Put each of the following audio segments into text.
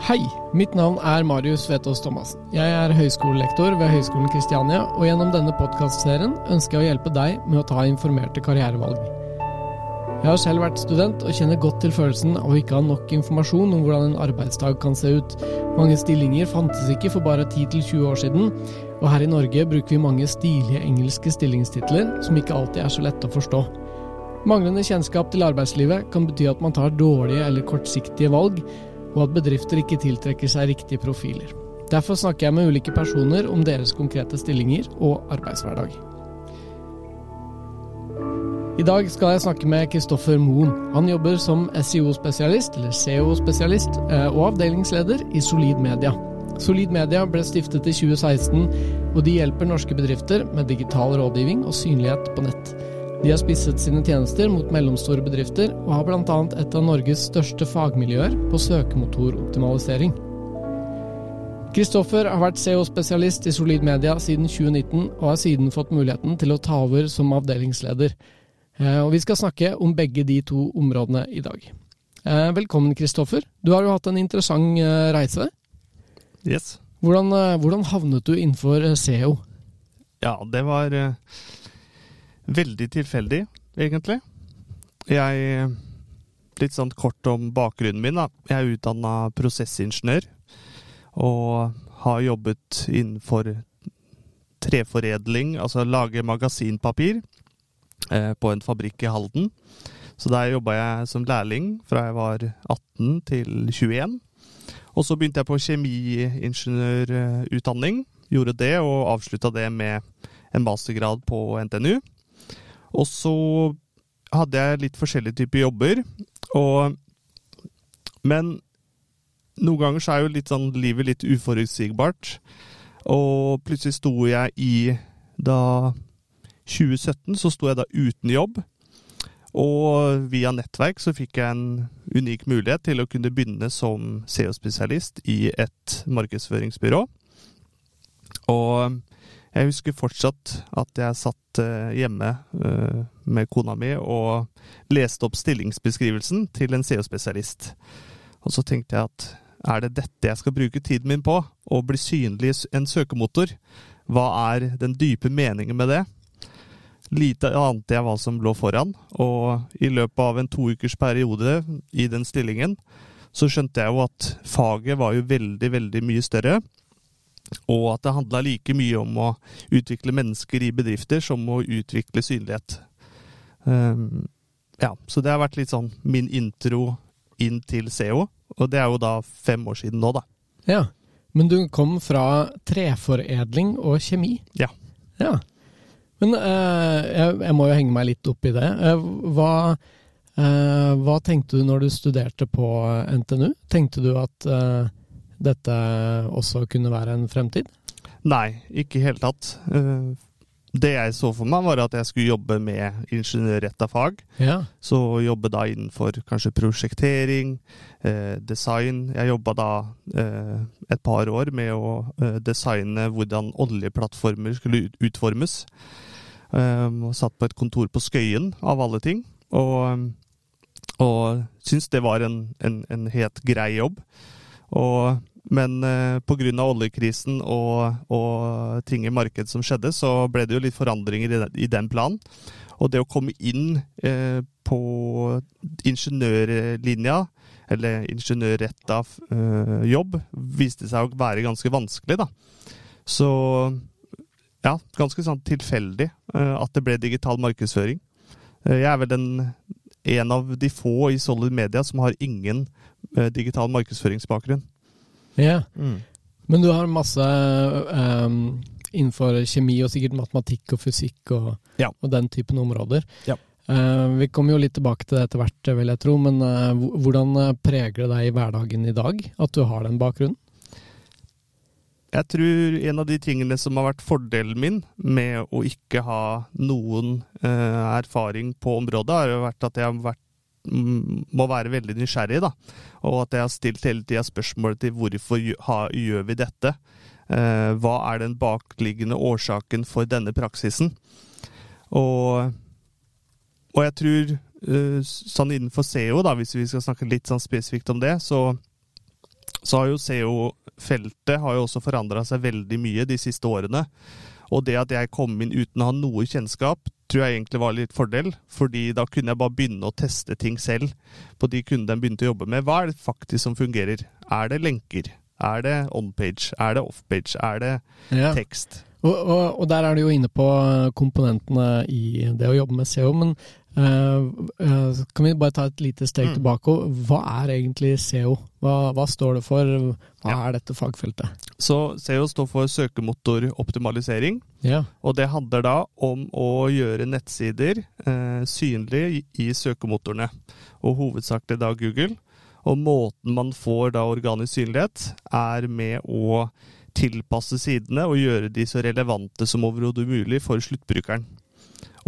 Hei, mitt navn er Marius Vetås Thomassen. Jeg er høyskolelektor ved Høgskolen Kristiania, og gjennom denne podkastserien ønsker jeg å hjelpe deg med å ta informerte karrierevalg. Jeg har selv vært student og kjenner godt til følelsen av å ikke ha nok informasjon om hvordan en arbeidsdag kan se ut. Mange stillinger fantes ikke for bare 10-20 år siden, og her i Norge bruker vi mange stilige engelske stillingstitler som ikke alltid er så lette å forstå. Manglende kjennskap til arbeidslivet kan bety at man tar dårlige eller kortsiktige valg, og at bedrifter ikke tiltrekker seg riktige profiler. Derfor snakker jeg med ulike personer om deres konkrete stillinger og arbeidshverdag. I dag skal jeg snakke med Kristoffer Moen. Han jobber som SEO-spesialist, eller CEO-spesialist, og avdelingsleder i Solid Media. Solid Media ble stiftet i 2016, og de hjelper norske bedrifter med digital rådgivning og synlighet på nett. De har spisset sine tjenester mot mellomstore bedrifter, og har bl.a. et av Norges største fagmiljøer på søkemotoroptimalisering. Kristoffer har vært CEO-spesialist i Solid Media siden 2019, og har siden fått muligheten til å ta over som avdelingsleder. Og Vi skal snakke om begge de to områdene i dag. Velkommen, Kristoffer. Du har jo hatt en interessant reise. Yes. Hvordan, hvordan havnet du innenfor SEO? Ja, det var veldig tilfeldig, egentlig. Jeg Litt sånn kort om bakgrunnen min. da. Jeg er utdanna prosessingeniør og har jobbet innenfor treforedling, altså lage magasinpapir, eh, på en fabrikk i Halden. Så der jobba jeg som lærling fra jeg var 18 til 21. Og så begynte jeg på kjemiingeniørutdanning. Gjorde det, og avslutta det med en mastergrad på NTNU. Og så hadde jeg litt forskjellige typer jobber, og Men noen ganger så er jo litt sånn livet litt uforutsigbart. Og plutselig sto jeg i Da 2017 så sto jeg da uten jobb. Og via nettverk så fikk jeg en unik mulighet til å kunne begynne som SEO-spesialist i et markedsføringsbyrå. Og jeg husker fortsatt at jeg satt hjemme med kona mi og leste opp stillingsbeskrivelsen til en SEO-spesialist. Og så tenkte jeg at er det dette jeg skal bruke tiden min på? Å bli synlig i en søkemotor? Hva er den dype meningen med det? Lite ante jeg hva som lå foran, og i løpet av en to ukers periode i den stillingen, så skjønte jeg jo at faget var jo veldig, veldig mye større. Og at det handla like mye om å utvikle mennesker i bedrifter som å utvikle synlighet. Um, ja, så det har vært litt sånn min intro inn til SEO, og det er jo da fem år siden nå, da. Ja, men du kom fra treforedling og kjemi? Ja. Ja. Men uh, jeg, jeg, må jo henge meg litt opp i det. Uh, hva, uh, hva, tenkte du når du studerte på NTNU? Tenkte du at dette også kunne være en fremtid? Nei, ikke i hele tatt. Det jeg så for meg, var at jeg skulle jobbe med ingeniørretta fag. Ja. Så jobbe da innenfor kanskje prosjektering, eh, design. Jeg jobba da eh, et par år med å eh, designe hvordan oljeplattformer skulle utformes. og satt på et kontor på Skøyen, av alle ting. Og, og syntes det var en, en, en helt grei jobb. Og men eh, pga. oljekrisen og, og, ting i markedet som skjedde, så ble det jo litt forandringer i den, i den planen. Og det å komme inn eh, på ingeniørlinja, eller ingeniørretta eh, jobb, viste seg å være ganske vanskelig, da. Så ja, ganske sånn tilfeldig eh, at det ble digital markedsføring. Eh, jeg er vel den, en av de få i Solid Media som har ingen eh, digital markedsføringsbakgrunn. Ja. Mm. Men du har masse um, innenfor kjemi og sikkert matematikk og fysikk og, ja. og den typen områder. Ja. Uh, vi kommer jo litt tilbake til det etter hvert, vil jeg tro. Men uh, hvordan preger det deg i hverdagen i dag at du har den bakgrunnen? Jeg tror en av de tingene som har vært fordelen min med å ikke ha noen uh, erfaring på området, har jo vært at jeg har vært må være veldig nysgjerrig, da. Og at jeg har stilt hele tida spørsmålet til hvorfor gjør vi dette? Eh, hva er den bakliggende årsaken for denne praksisen? Og, og jeg tror eh, sånn innenfor SEO, da, hvis vi skal snakke litt sånn spesifikt om det, så så har jo SEO-feltet har også forandra seg veldig mye de siste årene. Og det at jeg kom inn uten å ha noe kjennskap, tror jeg egentlig var litt fordel. Fordi da kunne jeg bare begynne å teste ting selv på de kundene jeg begynte å jobbe med. Hva er det faktisk som fungerer? Er det lenker? Er det onpage? Er det offpage? Er det Ja. tekst? Og, og, og der er du jo inne på komponentene i det å jobbe med SEO, men kan vi bare ta et lite steg Mm. tilbake? Hva er egentlig SEO? Hva, hva står det for? Hva Ja. er dette fagfeltet? Så SEO står for søkemotoroptimalisering. Ja. Og det handler da om å gjøre nettsider eh, synlige i, i søkemotorene, og hovedsakelig da Google. Og måten man får da organisk synlighet, er med å tilpasse sidene og gjøre de så relevante som overhodet mulig for sluttbrukeren.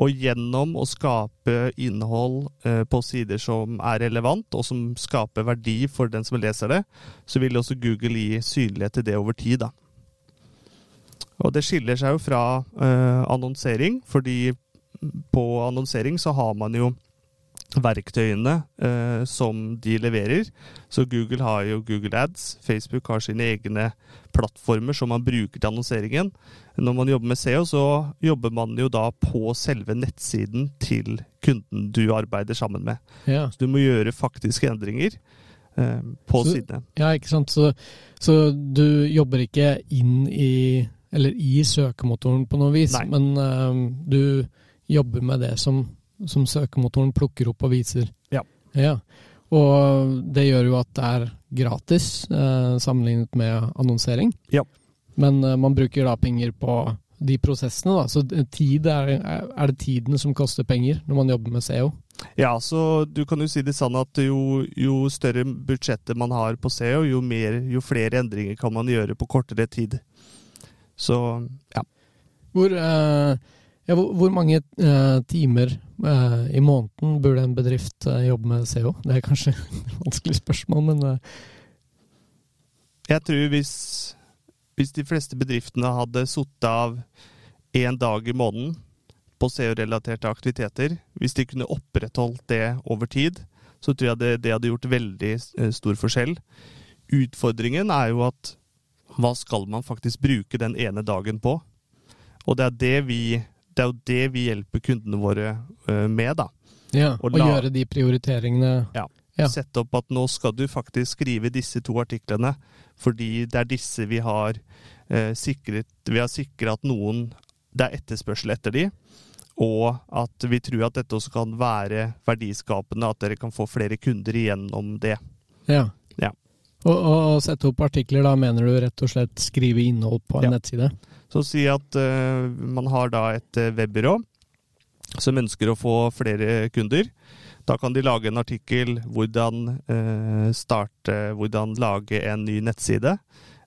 Og gjennom å skape innhold eh, på sider som er relevant, og som skaper verdi for den som leser det, så vil også Google gi synlighet til det over tid. da. Og det skiller seg jo fra eh, annonsering, fordi på annonsering så har man jo verktøyene eh, som de leverer. Så Google har jo Google Ads, Facebook har sine egne plattformer som man bruker til annonseringen. Når man jobber med SEO, så jobber man jo da på selve nettsiden til kunden du arbeider sammen med. Ja. Så du må gjøre faktiske endringer eh, på Så- sidene. ja, ikke sant. Så, så du jobber ikke inn i eller i søkemotoren på noe vis, Nei. men eh, du jobber med det som, som søkemotoren plukker opp og viser. Ja. ja. Og det gjør jo at det er gratis eh, sammenlignet med annonsering. Ja. Men eh, man bruker da penger på de prosessene, da. Så tid er, er det tiden som koster penger når man jobber med CEO. SEO? Ja, så du kan jo si det sånn at jo, jo større budsjettet man har på SEO, jo, mer, jo flere endringer kan man gjøre på kortere tid. Så ja. Hvor, eh, ja, hvor, mange eh, timer eh, i måneden burde en bedrift eh, jobbe med SEO? Det er kanskje et vanskelig spørsmål, men eh, Jeg tror hvis, hvis de fleste bedriftene hadde sittet av én dag i måneden på SEO-relaterte aktiviteter, hvis de kunne opprettholdt det over tid, så tror jeg det, det hadde gjort veldig eh, stor forskjell. Utfordringen er jo at hva skal man faktisk bruke den ene dagen på? Og det er det vi, det er jo det vi hjelper kundene våre eh, med, da. ja, Og la- gjøre de prioriteringene Ja. Sette opp at nå skal du faktisk skrive disse to artiklene, fordi det er disse vi har eh, sikret Vi har sikra at noen Det er etterspørsel etter de, og at vi tror at dette også kan være verdiskapende, at dere kan få flere kunder igjennom det. Ja. Og, og sette opp artikler, da mener du rett og slett skrive innhold på en Ja. nettside? Så si at uh, man har da et eh, webbyrå som ønsker å få flere kunder. Da kan de lage en artikkel hvordan uh, starte, hvordan lage en ny nettside,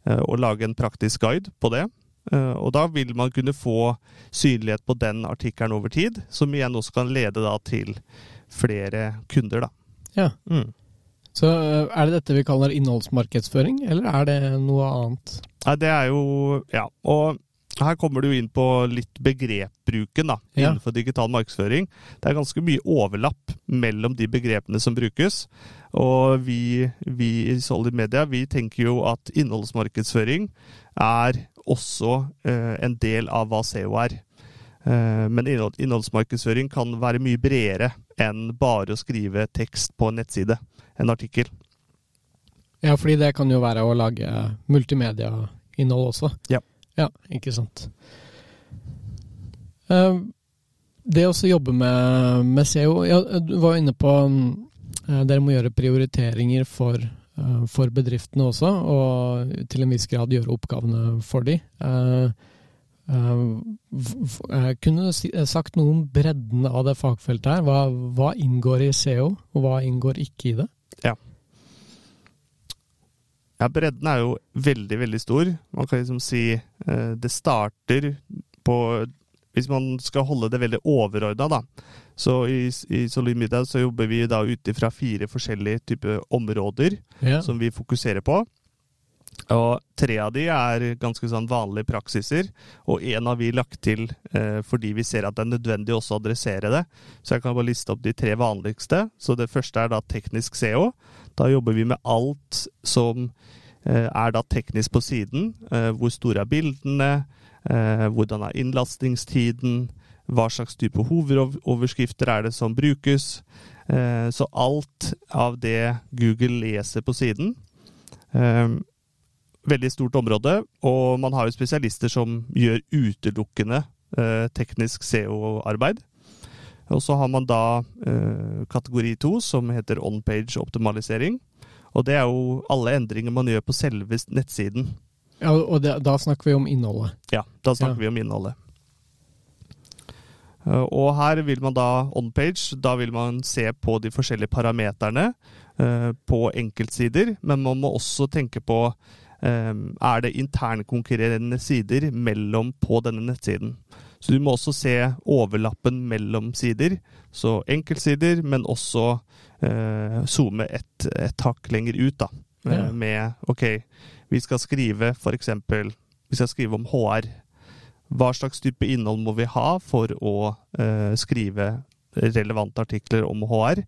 uh, og lage en praktisk guide på det. Og da vil man kunne få synlighet på den artikkelen over tid, som igjen også kan lede da til flere kunder, da. Ja. Mm. Så eh, er det dette vi kaller innholdsmarkedsføring, eller er det noe annet? Nei, det er jo Ja. Og her kommer du inn på litt begrepbruken da, Ja. innenfor digital markedsføring. Det er ganske mye overlapp mellom de begrepene som brukes. Og vi, vi i Solid Media vi tenker jo at innholdsmarkedsføring er også eh, en del av hva SEO er. Eh, men innhold, innholdsmarkedsføring kan være mye bredere enn bare å skrive tekst på en nettside, en artikkel. Ja, fordi det kan jo være å lage multimediainnhold også. Ja. Ja, ikke sant. Eh, Det å jobbe med, med SEO ja, Du var inne på eh, Dere må gjøre prioriteringer for, eh, for bedriftene også, og til en viss grad gjøre oppgavene for dem. Kunne du eh, sagt noe om bredden av det fagfeltet her? Hva, hva inngår i SEO, og hva inngår ikke i det? Ja, bredden er jo veldig, veldig stor. Man kan liksom si eh, det starter på Hvis man skal holde det veldig overordna, da. Så i, i Solid Middag så jobber vi da ut ifra fire forskjellige typer områder Ja. som vi fokuserer på. Og tre av de er ganske sånn vanlige praksiser, og én har vi lagt til eh, fordi vi ser at det er nødvendig også å adressere det. Så jeg kan bare liste opp de tre vanligste. Så det første er da teknisk SEO. Da jobber vi med alt som eh, er da teknisk på siden. Eh, hvor store er bildene? Eh, hvordan er innlastingstiden? Hva slags type hovedoverskrifter er det som brukes? Eh, så alt av det Google leser på siden eh, Veldig stort område, og man har jo spesialister som gjør utelukkende eh, teknisk SEO-arbeid. Og så har man da kategori to, som heter on-page optimalisering. Og det er jo alle endringer man gjør på selve nettsiden. Ja, Og det, da snakker vi om innholdet? Ja, da snakker ja. vi om innholdet. Eh, og her vil man da on-page, da vil man se på de forskjellige parameterne på enkeltsider, men man må også tenke på er det internkonkurrerende sider mellom på denne nettsiden. Så du må også se overlappen mellom sider. Så enkeltsider, men også eh, zoome et, et hakk lenger ut, da. Ja. Med OK, vi skal skrive f.eks. Vi skal skrive om HR hva slags type innhold må vi ha for å eh, skrive relevante artikler om HR?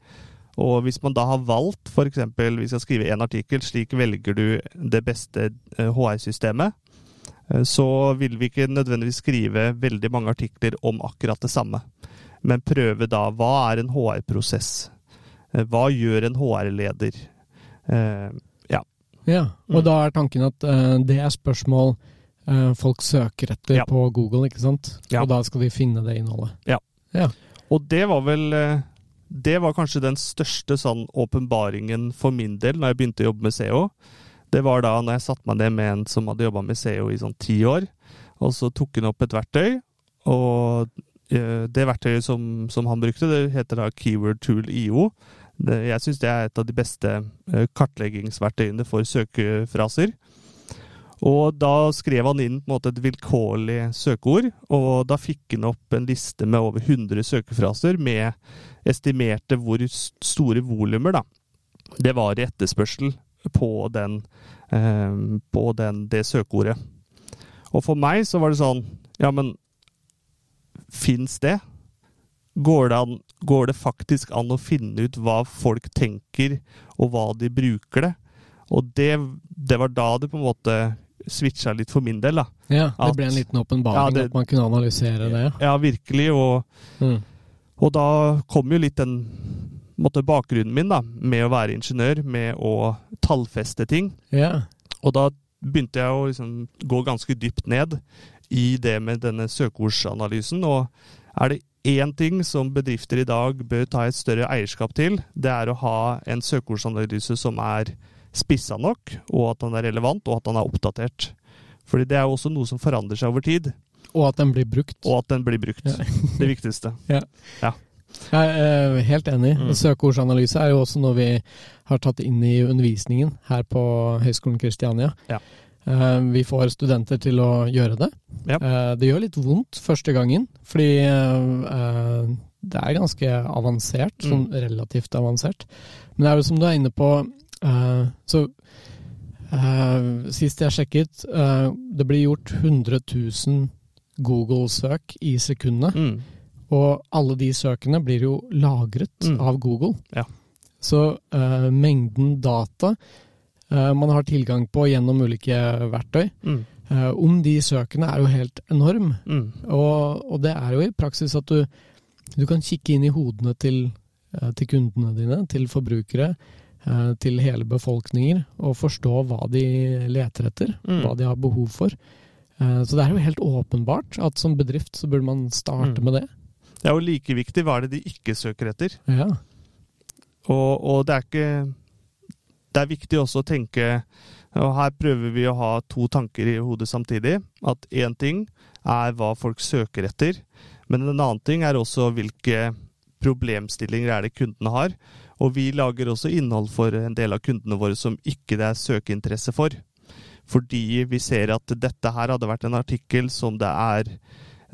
Og hvis man da har valgt f.eks. hvis jeg skriver én artikkel, slik velger du det beste HR-systemet, eh, så vil vi ikke nødvendigvis skrive veldig mange artikler om akkurat det samme. Men prøve da hva er en HR-prosess? Eh, hva gjør en HR-leder? Ja. ja. Og da er tanken at det er spørsmål Eh, folk søker etter ja. på Google, ikke sant? Ja. Og da skal de finne det innholdet. Ja. ja. Og det var vel eh, Det var kanskje den største sånn åpenbaringen for min del når jeg begynte å jobbe med SEO. Det var da når jeg satte meg ned med en som hadde jobba med SEO i sånn ti år. Og så tok han opp et verktøy, og eh, det verktøyet som, som han brukte, det heter da Keyword Tool IO. Jeg syns det er et av de beste kartleggingsverktøyene for søkefraser. Og da skrev han inn måte et vilkårlig søkeord, og da fikk han opp en liste med over 100 søkefraser med estimerte hvor store volumer det var i etterspørsel på, den, eh, på den, det søkeordet. Og for meg så var det sånn Ja, men fins det? Går det, an, går det faktisk an å finne ut hva folk tenker, og hva de bruker det? Og det, det var da det på en måte switcha litt for min del. da. Ja, Det at, ble en liten åpenbaring ja, at man kunne analysere det? Ja, virkelig. Og, mm. og da kom jo litt den måtte, bakgrunnen min da, med å være ingeniør, med å tallfeste ting. Ja. Og da begynte jeg å liksom, gå ganske dypt ned i det med denne søkeordsanalysen. Og er det én ting som bedrifter i dag bør ta et større eierskap til, det er å ha en søkeordsanalyse som er spissa nok, og at den er relevant, og at den er oppdatert. Fordi det er jo også noe som forandrer seg over tid. Og at den blir brukt. Og at den blir brukt. Ja. det viktigste. Ja. ja. Jeg er helt enig. Mm. Søkeordsanalyse er jo også noe vi har tatt inn i undervisningen her på Høgskolen Kristiania. Ja. Eh, vi får studenter til å gjøre det. Ja. Eh, det gjør litt vondt første gangen, fordi eh, det er ganske avansert, sånn relativt avansert. Men det er jo som du er inne på, så uh, sist jeg sjekket, uh, det blir gjort 100 000 Google-søk i sekundet. Mm. Og alle de søkene blir jo lagret mm. av Google. Ja. Så mengden data man har tilgang på gjennom ulike verktøy, mm. om de søkene er jo helt enorm. Mm. Og, og, det er jo i praksis at du, du kan kikke inn i hodene til, til kundene dine, til forbrukere. Eh, til hele befolkninger og forstå hva de leter etter, mm. hva de har behov for. Eh, så det er jo helt åpenbart at som bedrift så burde man starte mm. med det. Det er jo like viktig hva er det de ikke søker etter. Ja. Og, og, det er ikke Det er viktig også å tenke og Her prøver vi å ha to tanker i hodet samtidig. At én ting er hva folk søker etter, men en annen ting er også hvilke problemstillinger er det kundene har. Og vi lager også innhold for en del av kundene våre som ikke det er søkeinteresse for. Fordi vi ser at dette her hadde vært en artikkel som det er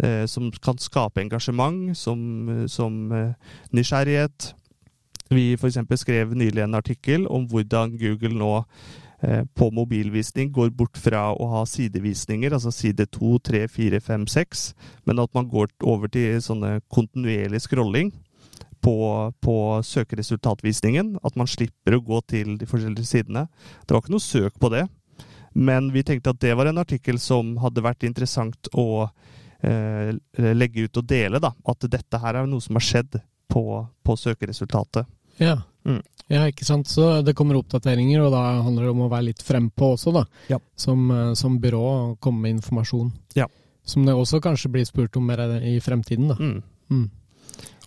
eh, Som kan skape engasjement, som, som eh, nysgjerrighet. Vi f.eks. skrev nylig en artikkel om hvordan Google nå eh, på mobilvisning går bort fra å ha sidevisninger, altså side 2, 3, 4, 5, 6, men at man går over til sånne kontinuerlig scrolling på, på, søkeresultatvisningen. At man slipper å gå til de forskjellige sidene. Det var ikke noe søk på det. Men vi tenkte at det var en artikkel som hadde vært interessant å eh, legge ut og dele. da, At dette her er noe som har skjedd på, på søkeresultatet. Ja. Mm. ja, ikke sant. Så det kommer oppdateringer, og da handler det om å være litt frempå også, da. Ja. Som, eh, som byrå, og komme med informasjon. Ja. Som det også kanskje blir spurt om mer i fremtiden, da. Mm. Mm.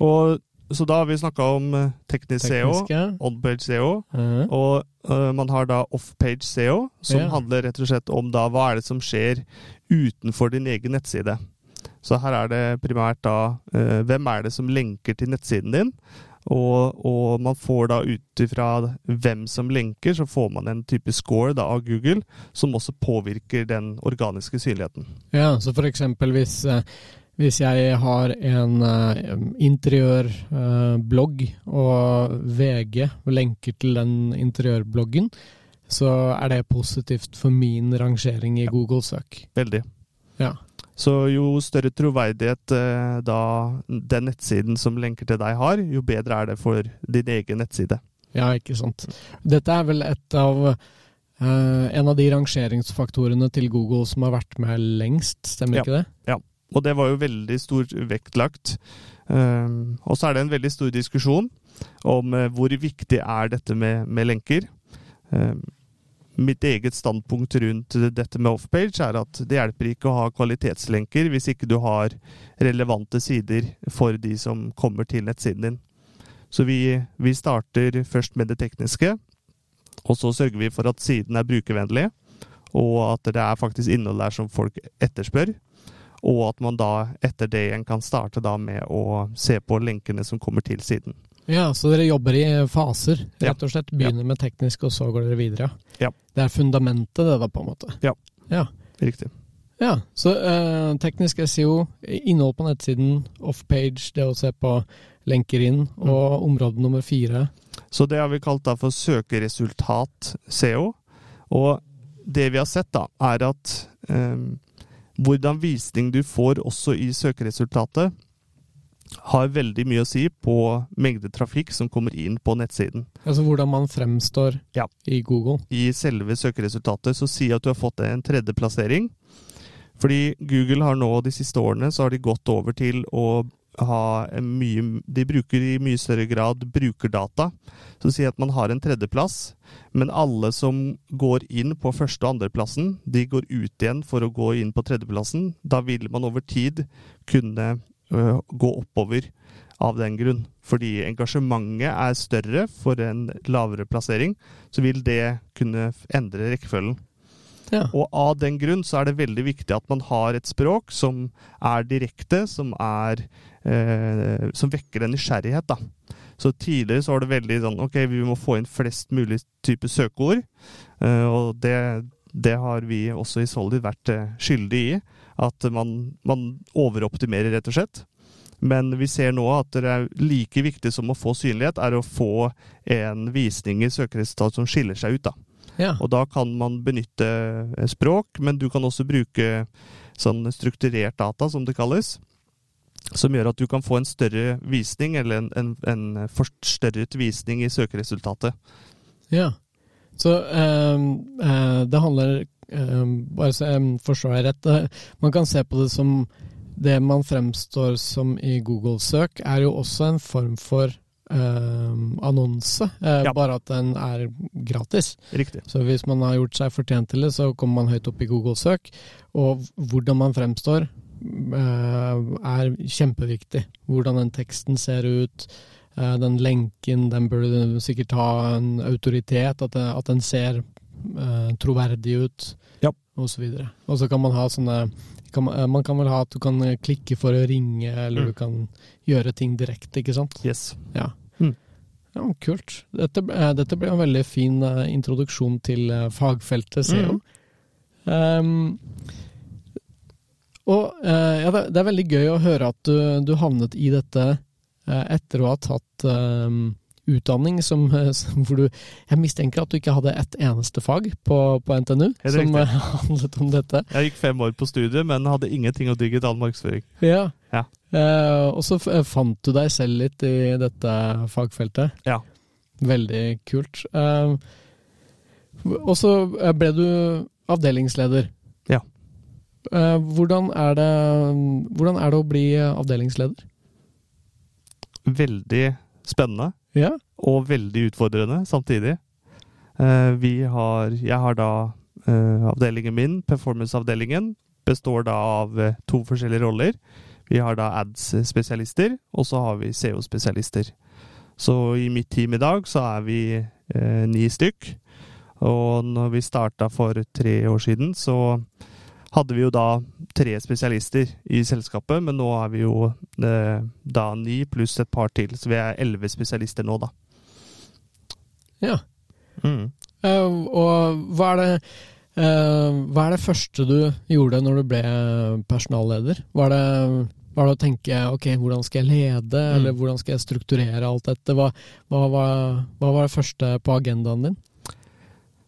Og, så da har vi snakka om eh, teknisk SEO, on-page SEO, Eh, og uh, man har da off-page SEO, som yeah. handler rett og slett om da hva er det som skjer utenfor din egen nettside. Så her er det primært da uh, hvem er det som lenker til nettsiden din, og, og man får da ut ifra hvem som lenker, så får man en type score da av Google, som også påvirker den organiske synligheten. Ja, så for eksempel hvis, hvis jeg har en uh, interiørblogg, og VG lenker til den interiørbloggen, så er det positivt for min rangering i Google søk. Veldig. Ja. Så jo større troverdighet uh, da den nettsiden som lenker til deg har, jo bedre er det for din egen nettside. ja, ikke sant. Dette er vel et av eh, en av de rangeringsfaktorene til Google som har vært med lengst, stemmer Ja. ikke det? Og det var jo veldig stor vektlagt. Um, og så er det en veldig stor diskusjon om eh, hvor viktig er dette med, med lenker. Um, mitt eget standpunkt rundt dette med offpage er at det hjelper ikke å ha kvalitetslenker hvis ikke du har relevante sider for de som kommer til nettsiden din. Så vi, vi starter først med det tekniske, og så sørger vi for at siden er brukervennlig, og at det er faktisk innhold der som folk etterspør. Og at man da etter det igjen kan starte da med å se på lenkene som kommer til siden. Ja, så dere jobber i faser, rett og slett. Begynner med teknisk, og så går dere videre. Ja. Det er fundamentet, det da, på en måte. Ja. Ja, Riktig. ja. så eh, teknisk SEO, innhold på nettsiden, off-page, det å se på lenker inn, Mm. og område nummer fire. Så det har vi kalt da for søkeresultat-SEO. Og det vi har sett, da, er at eh, hvordan visning du får også i søkeresultatet, har veldig mye å si på mengde trafikk som kommer inn på nettsiden. Altså hvordan man fremstår Ja. i Google. i selve søkeresultatet, så si at du har fått en tredjeplassering. Fordi Google har nå de siste årene så har de gått over til å ha mye De bruker i mye større grad brukerdata. Så si at man har en tredjeplass, men alle som går inn på første- og andreplassen, de går ut igjen for å gå inn på tredjeplassen. Da vil man over tid kunne ø, gå oppover av den grunn. Fordi engasjementet er større for en lavere plassering, så vil det kunne endre rekkefølgen. Ja. Og av den grunn så er det veldig viktig at man har et språk som er direkte, som er eh, Som vekker en nysgjerrighet, da. Så tidligere så var det veldig sånn Ok, vi må få inn flest mulig type søkeord. eh, og det, det har vi også i Solid vært eh, skyldig i. At man, man overoptimerer, rett og slett. Men vi ser nå at det er like viktig som å få synlighet, er å få en visning i søkeresultat som skiller seg ut. da. Ja. Og da kan man benytte eh, språk, men du kan også bruke sånn strukturert data, som det kalles. Som gjør at du kan få en større visning, eller en, en, en forstørret visning i søkeresultatet. ja. Så ehm, eh, det handler ehm, Bare så jeg forstår deg rett. eh, Man kan se på det som det man fremstår som i Google-søk, er jo også en form for ehm, annonse, eh, Ja. bare at den er gratis. Riktig. Så hvis man har gjort seg fortjent til det, så kommer man høyt opp i Google-søk. Og hvordan man fremstår, er kjempeviktig. Hvordan den teksten ser ut, eh, den lenken, den burde sikkert ha en autoritet, at, det, at den ser eh, troverdig ut, Ja. og så. Og så kan man ha sånne kan man, eh, man kan vel ha at du kan eh, klikke for å ringe, eller Mm. du kan gjøre ting direkte, ikke sant? Yes. Ja. Mm. Ja, kult. Dette, eh, dette ble en veldig fin eh, introduksjon til eh, fagfeltet SEO. Um, og eh, ja, det, er veldig gøy å høre at du, du havnet i dette eh, etter å ha tatt um, utdanning som, som hvor du Jeg mistenker at du ikke hadde ett eneste fag på, på NTNU som riktig. handlet om dette. Jeg gikk fem år på studiet, men hadde ingenting om digital markedsføring. Ja. Ja. Uh, og så fant du deg selv litt i dette fagfeltet. Ja. Veldig kult. Uh, Og så ble du avdelingsleder. Eh, Hvordan er det, hvordan er det å bli avdelingsleder? Veldig spennende. Ja. og veldig utfordrende samtidig. Eh, vi har, jeg har da eh, avdelingen min, performance-avdelingen, består da av eh, to forskjellige roller. Vi har da ads-spesialister, og så har vi CO-spesialister. Så i mitt team i dag så er vi eh, ni stykk. Og når vi starta for tre år siden, så hadde vi jo da tre spesialister i selskapet, men nå er vi jo eh, da ni pluss et par til, så vi er elleve spesialister nå, da. ja. Mm. Uh, og hva er, det, uh, hva er det første du gjorde når du ble personalleder? Var det, var det å tenke ok, hvordan skal jeg lede, Mm. eller hvordan skal jeg strukturere alt dette? Hva, hva, hva, hva var det første på agendaen din?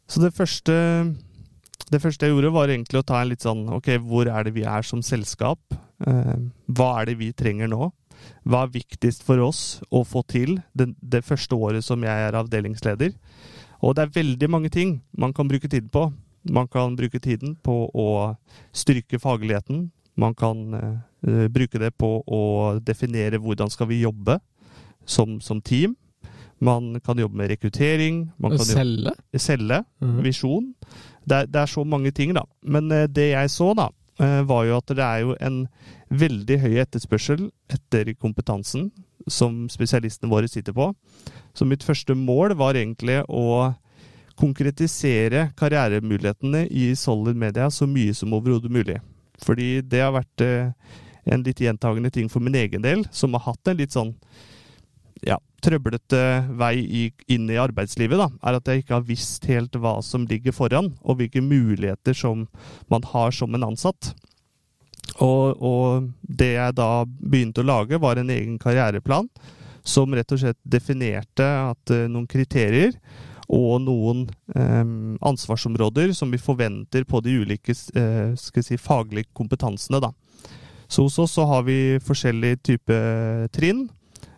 Så det første, det første jeg gjorde, var egentlig å ta en litt sånn Ok, hvor er det vi er som selskap? Eh, hva er det vi trenger nå? Hva er viktigst for oss å få til det, det første året som jeg er avdelingsleder? Og det er veldig mange ting man kan bruke tid på. Man kan bruke tiden på å styrke fagligheten. Man kan eh, bruke det på å definere hvordan skal vi jobbe som, som team. Man kan jobbe med rekruttering. Man kan jobbe Selge? selge -hmm. visjon. Det er, det er så mange ting, da. Men eh, det jeg så, da, eh, var jo at det er jo en veldig høy etterspørsel etter kompetansen som spesialistene våre sitter på. Så mitt første mål var egentlig å konkretisere karrieremulighetene i Solid Media så mye som overhodet mulig. Fordi det har vært eh, en litt gjentagende ting for min egen del, som har hatt en litt sånn ja, trøblete vei i, inn i arbeidslivet, da, er at jeg ikke har visst helt hva som ligger foran, og hvilke muligheter som man har som en ansatt. Og, og det jeg da begynte å lage, var en egen karriereplan som rett og slett definerte at uh, noen kriterier og noen um, ansvarsområder som vi forventer på de ulike uh, si, faglige kompetansene. Da. Så hos oss så har vi forskjellige typer trinn.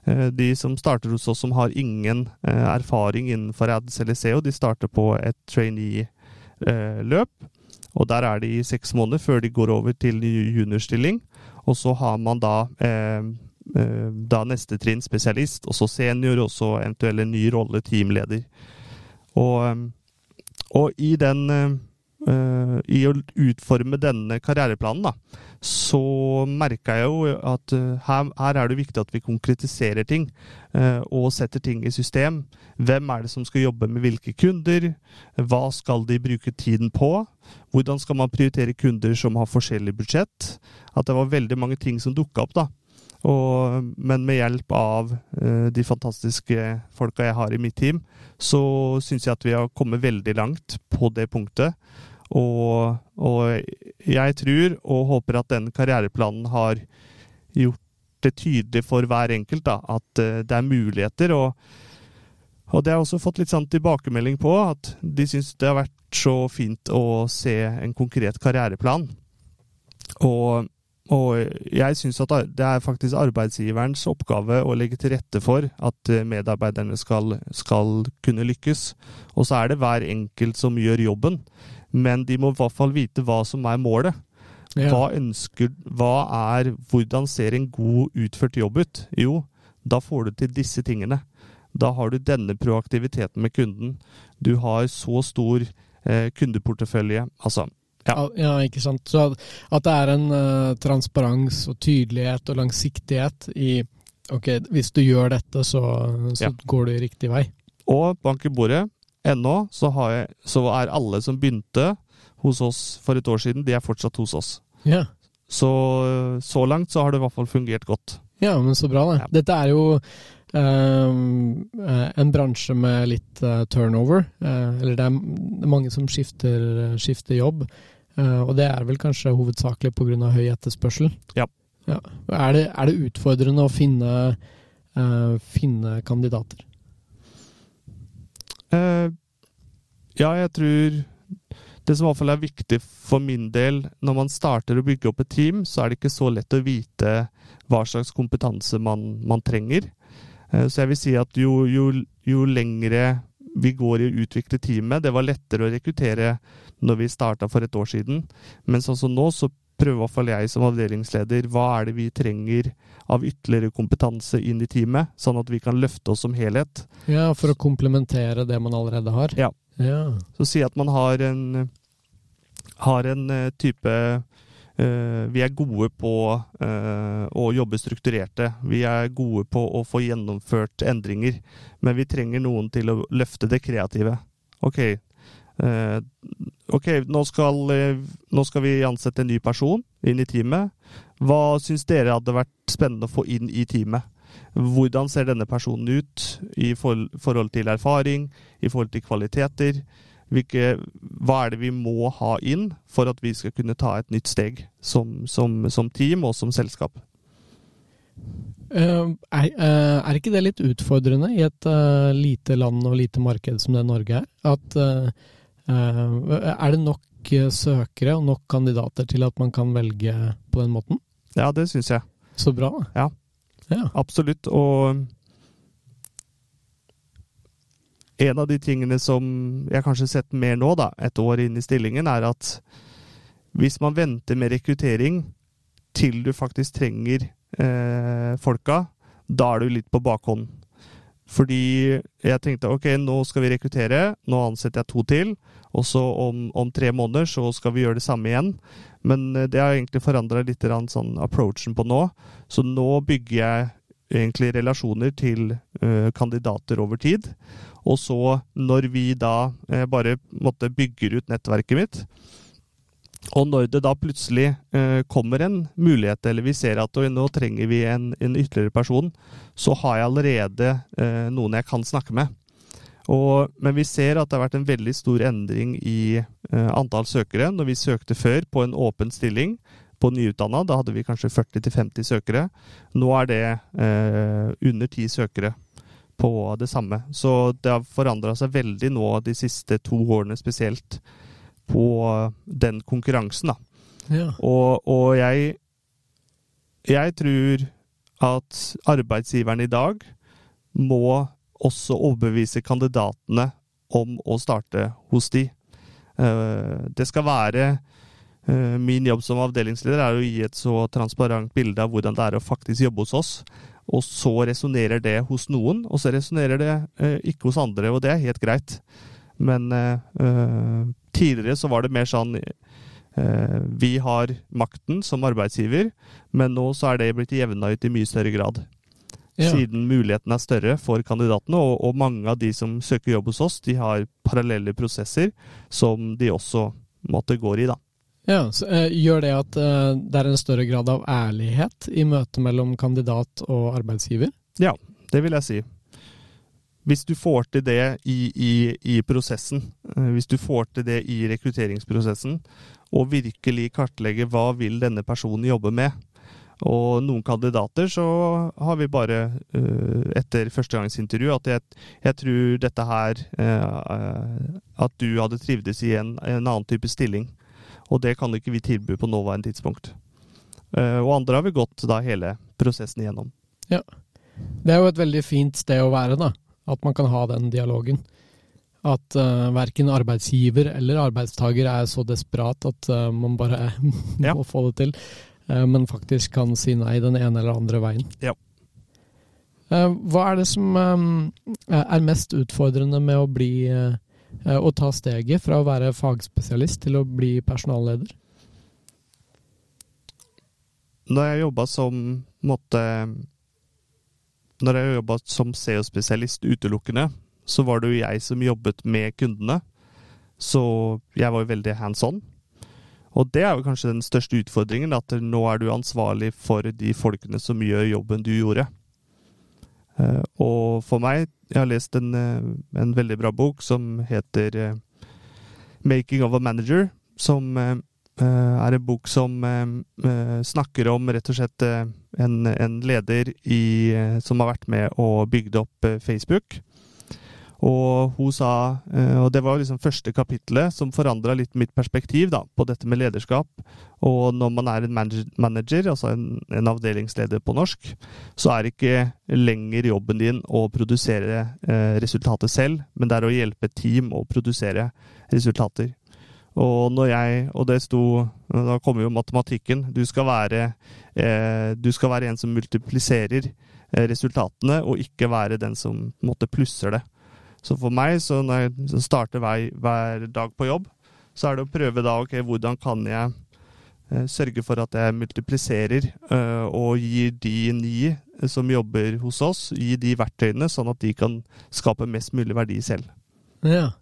Eh, De som starter hos oss som har ingen eh, erfaring innenfor ads eller SEO, de starter på et trainee-løp. Og der er de i seks måneder før de går over til juniorstilling. Og så har man da, eh, eh, da neste trinn spesialist, og så senior, og så eventuelle ny rolle teamleder. Og, eh, og i den eh, I å utforme denne karriereplanen, da, så merka jeg jo at uh, her, her er det viktig at vi konkretiserer ting Uh, og setter ting i system. Hvem er det som skal jobbe med hvilke kunder? Hva skal de bruke tiden på? Hvordan skal man prioritere kunder som har forskjellig budsjett? At det var veldig mange ting som dukka opp, da. Og, men med hjelp av uh, de fantastiske folka jeg har i mitt team, så syns jeg at vi har kommet veldig langt på det punktet. Og, og jeg tror og håper at den karriereplanen har gjort det tydelig for hver enkelt da, at eh, det er muligheter. Og, og det har jeg også fått litt sånn tilbakemelding på, at de syns det har vært så fint å se en konkret karriereplan. Og, og jeg syns at det er faktisk arbeidsgiverens oppgave å legge til rette for at eh, medarbeiderne skal, skal kunne lykkes. Og så er det hver enkelt som gjør jobben, men de må i hvert fall vite hva som er målet. Ja. Hva ønsker Hva er Hvordan ser en god utført jobb ut? Jo, da får du til disse tingene. Da har du denne proaktiviteten med kunden. Du har så stor eh, kundeportefølje. Altså, Ja. Ja. ikke sant. Så at, at det er en uh, transparens og tydelighet og langsiktighet i Ok, hvis du gjør dette, så, så Ja. går du riktig vei. Og bank i bordet. Ennå så, så er alle som begynte hos oss for et år siden, de er fortsatt hos oss. Ja. Så så langt så har det i hvert fall fungert godt. Ja, men så bra, det. Ja. Dette er jo ehm, eh, en bransje med litt eh, turnover. eh, eller det er mange som skifter, skifter jobb. eh, og det er vel kanskje hovedsakelig pga. høy etterspørsel. Ja. Ja. Er, det, er det utfordrende å finne, eh, finne kandidater? Eh, ja, jeg tror det som i hvert fall er viktig for min del, når man starter å bygge opp et team, så er det ikke så lett å vite hva slags kompetanse man, man trenger. Eh, så jeg vil si at jo, jo, jo lengre vi går i å utvikle teamet. Det var lettere å rekruttere når vi starta for et år siden. Men sånn som nå, så prøver i hvert fall jeg som avdelingsleder hva er det vi trenger av ytterligere kompetanse inn i teamet, sånn at vi kan løfte oss som helhet. Ja, For å komplementere det man allerede har? Ja. ja. Så si at man har en, har en eh, type uh, Vi er gode på uh, å jobbe strukturerte. Vi er gode på å få gjennomført endringer. Men vi trenger noen til å løfte det kreative. Ok, Uh, ok, nå skal, uh, nå skal, vi ansette en ny person inn i teamet. Hva syns dere hadde vært spennende å få inn i teamet? Hvordan ser denne personen ut i for, forhold til erfaring, i forhold til kvaliteter? Hvilke, hva er det vi må ha inn for at vi skal kunne ta et nytt steg som, som, som team og som selskap? Uh, er, er, ikke det litt utfordrende i et lite land og lite marked som det Norge er? At Eh, er det nok eh, søkere og nok kandidater til at man kan velge på den måten? Ja, det syns jeg. Så bra. Ja, ja. absolutt. Og en av de tingene som jeg kanskje har sett mer nå, da, et år inn i stillingen, er at hvis man venter med rekruttering til du faktisk trenger eh, folka, da er du litt på bakhånd. Fordi jeg tenkte ok, nå skal vi rekruttere, nå ansetter jeg to til. Og så om, om, tre måneder så skal vi gjøre det samme igjen. Men eh, det har egentlig forandra litt sånn approachen på nå. Så nå bygger jeg egentlig relasjoner til uh, kandidater over tid. Og så, når vi da uh, bare måtte bygger ut nettverket mitt, og når det da plutselig eh, kommer en mulighet, eller vi ser at nå trenger vi en, en ytterligere person, så har jeg allerede eh, noen jeg kan snakke med. Og, men vi ser at det har vært en veldig stor endring i eh, antall søkere. Når vi søkte før på en åpen stilling på nyutdanna, da hadde vi kanskje 40-50 søkere. Nå er det eh, under 10 søkere på det samme. Så det har forandra seg veldig nå de siste to årene spesielt på den konkurransen. Da. Ja. Og, og jeg, jeg tror at arbeidsgiveren i dag må også overbevise kandidatene om å starte hos de. Eh, det skal være eh, Min jobb som avdelingsleder er å gi et så transparent bilde av hvordan det er å faktisk jobbe hos oss. Og så resonnerer det hos noen, og så resonnerer det eh, ikke hos andre. Og det er helt greit. Men tidligere så var det mer sånn vi har makten som arbeidsgiver, men nå så er det blitt jevna ut i mye større grad ja. siden muligheten er større for kandidatene. Og, og, mange av de som søker jobb hos oss, de har parallelle prosesser som de også måtte gå i, da. Ja, så, eh, Gjør det at eh, det er en større grad av ærlighet i møtet mellom kandidat og arbeidsgiver? Ja, det vil jeg si. Hvis du får til det i, i, i prosessen, uh, hvis du får til det i rekrutteringsprosessen, og virkelig kartlegge hva vil denne personen jobbe med, og noen kandidater så har vi bare, uh, etter førstegangsintervju, at jeg, jeg, tror dette her uh, At du hadde trivdes i en, en, annen type stilling. Og det kan ikke vi tilby på nåværende tidspunkt. Og andre har vi gått da hele prosessen igjennom. Ja. Det er jo et veldig fint sted å være, da. At man kan ha den dialogen. At uh, verken arbeidsgiver eller arbeidstaker er så desperat at uh, man bare må ja. få det til. uh, men faktisk kan si nei den ene eller andre veien. Ja. Eh, hva er det som eh, er mest utfordrende med å bli å ta steget fra å være fagspesialist til å bli personalleder? Når jeg jobba som måtte Når jeg jobba som SEO-spesialist utelukkende, så var det jo jeg som jobbet med kundene. Så jeg var jo veldig hands on. Og det er jo kanskje den største utfordringen, at nå er du ansvarlig for de folkene som gjør jobben du gjorde. Eh, og for meg, jeg har lest en, eh, en veldig bra bok som heter eh, 'Making of a Manager', som er en bok som snakker om rett og slett en, en leder i, som har vært med og bygd opp Facebook. Og hun sa, eh, og det var liksom første kapitlet som forandra litt mitt perspektiv da, på dette med lederskap. Og når man er en manager, altså en, en, avdelingsleder på norsk, så er ikke lenger jobben din å produsere eh, resultatet selv, men det er å hjelpe et team å produsere resultater. Og jeg Og det sto Da kommer jo matematikken. Du skal være, eh, du skal være en som multipliserer eh, resultatene, og ikke være den som måtte plusser det. Så for meg, så når jeg starter hver, hver dag på jobb, så er det å prøve da ok, hvordan kan jeg eh, sørge for at jeg multipliserer eh, og gir de ni som jobber hos oss, gi de verktøyene, sånn at de kan skape mest mulig verdi selv. Ja,